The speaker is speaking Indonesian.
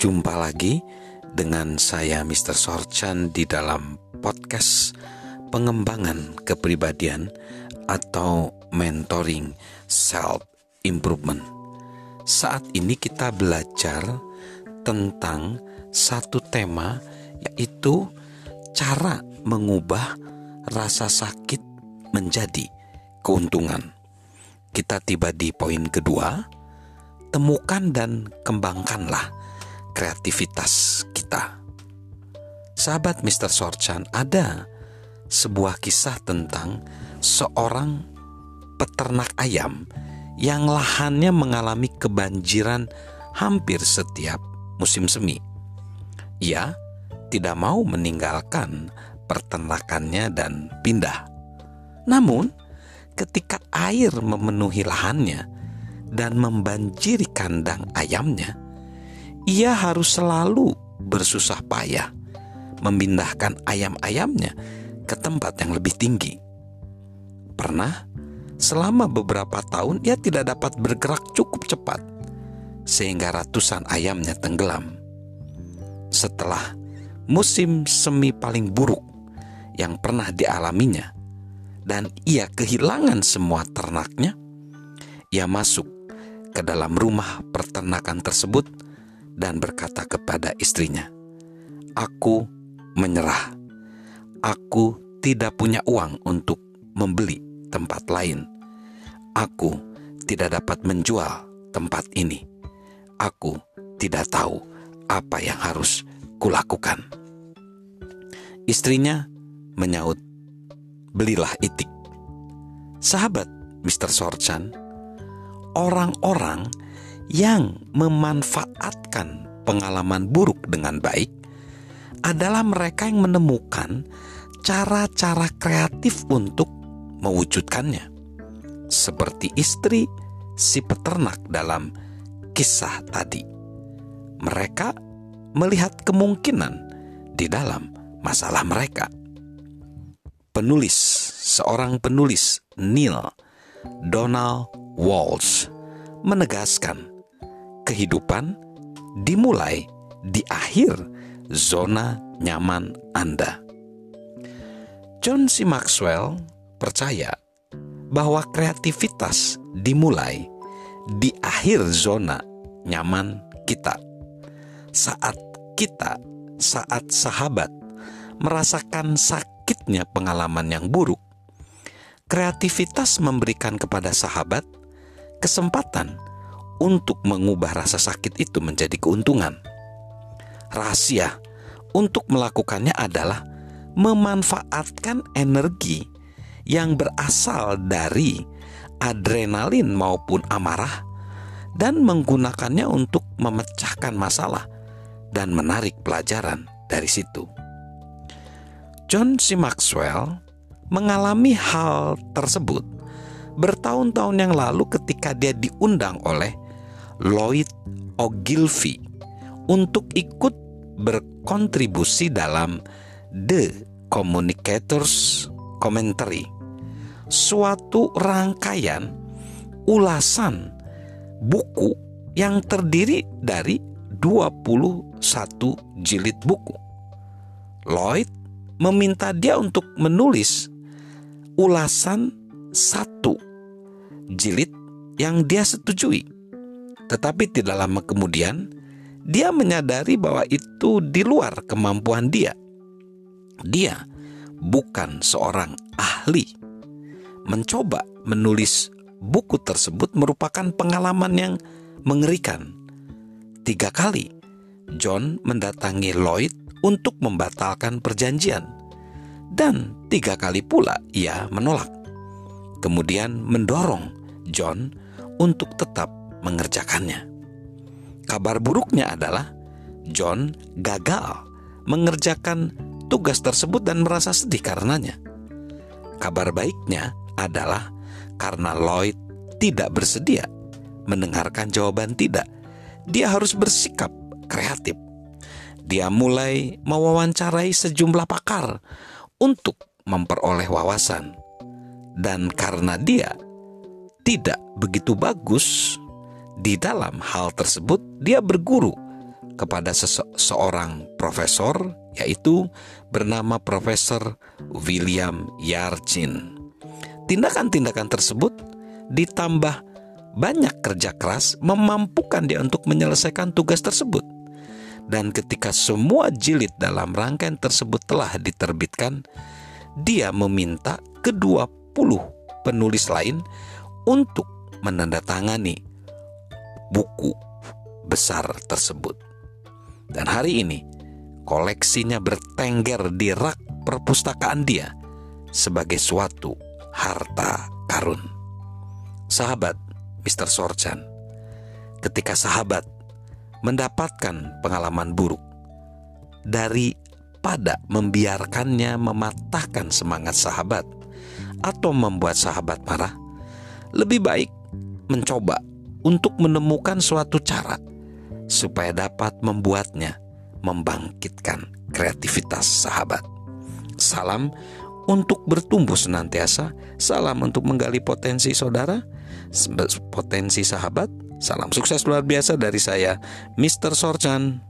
Jumpa lagi dengan saya Mr. Sorchan di dalam podcast pengembangan kepribadian atau mentoring self improvement. Saat ini kita belajar tentang satu tema yaitu cara mengubah rasa sakit menjadi keuntungan. Kita tiba di poin kedua, temukan dan kembangkanlah kreativitas kita. Sahabat Mr. Sorchan, ada sebuah kisah tentang seorang peternak ayam yang lahannya mengalami kebanjiran hampir setiap musim semi. Ia tidak mau meninggalkan peternakannya dan pindah. Namun, ketika air memenuhi lahannya dan membanjiri kandang ayamnya, ia harus selalu bersusah payah memindahkan ayam-ayamnya ke tempat yang lebih tinggi. Pernah, selama beberapa tahun ia tidak dapat bergerak cukup cepat, sehingga ratusan ayamnya tenggelam. Setelah musim semi paling buruk yang pernah dialaminya, dan ia kehilangan semua ternaknya, ia masuk ke dalam rumah peternakan tersebut dan berkata kepada istrinya, "Aku menyerah. Aku tidak punya uang untuk membeli tempat lain. Aku tidak dapat menjual tempat ini. Aku tidak tahu apa yang harus kulakukan." Istrinya menyaut, "Belilah itik." Sahabat Mr. Sorchan, orang-orang yang memanfaatkan pengalaman buruk dengan baik adalah mereka yang menemukan cara-cara kreatif untuk mewujudkannya, seperti istri si peternak dalam kisah tadi. Mereka melihat kemungkinan di dalam masalah mereka. Penulis, seorang penulis Neil Donald Walsh menegaskan kehidupan dimulai di akhir zona nyaman Anda. John C. Maxwell percaya bahwa kreativitas dimulai di akhir zona nyaman kita. Saat kita, saat sahabat merasakan sakitnya pengalaman yang buruk, kreativitas memberikan kepada sahabat kesempatan untuk mengubah rasa sakit itu menjadi keuntungan. Rahasia untuk melakukannya adalah memanfaatkan energi yang berasal dari adrenalin maupun amarah dan menggunakannya untuk memecahkan masalah dan menarik pelajaran dari situ. John C. Maxwell mengalami hal tersebut bertahun-tahun yang lalu ketika dia diundang oleh Lloyd Ogilvy untuk ikut berkontribusi dalam The Communicators Commentary, suatu rangkaian ulasan buku yang terdiri dari 21 jilid buku. Lloyd meminta dia untuk menulis ulasan satu jilid yang dia setujui. Tetapi tidak lama kemudian, dia menyadari bahwa itu di luar kemampuan dia. Dia bukan seorang ahli. Mencoba menulis buku tersebut merupakan pengalaman yang mengerikan. Tiga kali, John mendatangi Lloyd untuk membatalkan perjanjian, dan tiga kali pula ia menolak kemudian mendorong John untuk tetap mengerjakannya. Kabar buruknya adalah John gagal mengerjakan tugas tersebut dan merasa sedih karenanya. Kabar baiknya adalah karena Lloyd tidak bersedia mendengarkan jawaban tidak, dia harus bersikap kreatif. Dia mulai mewawancarai sejumlah pakar untuk memperoleh wawasan dan karena dia tidak begitu bagus di dalam hal tersebut, dia berguru kepada seseorang profesor yaitu bernama Profesor William Yarchin. Tindakan-tindakan tersebut ditambah banyak kerja keras memampukan dia untuk menyelesaikan tugas tersebut. Dan ketika semua jilid dalam rangkaian tersebut telah diterbitkan, dia meminta kedua puluh penulis lain untuk menandatangani buku besar tersebut. Dan hari ini, koleksinya bertengger di rak perpustakaan dia sebagai suatu harta karun. Sahabat Mr. Sorchan, ketika sahabat mendapatkan pengalaman buruk daripada membiarkannya mematahkan semangat sahabat atau membuat sahabat marah, lebih baik mencoba untuk menemukan suatu cara supaya dapat membuatnya membangkitkan kreativitas sahabat. Salam untuk bertumbuh senantiasa, salam untuk menggali potensi saudara, potensi sahabat, Salam sukses luar biasa dari saya, Mr. Sorchan.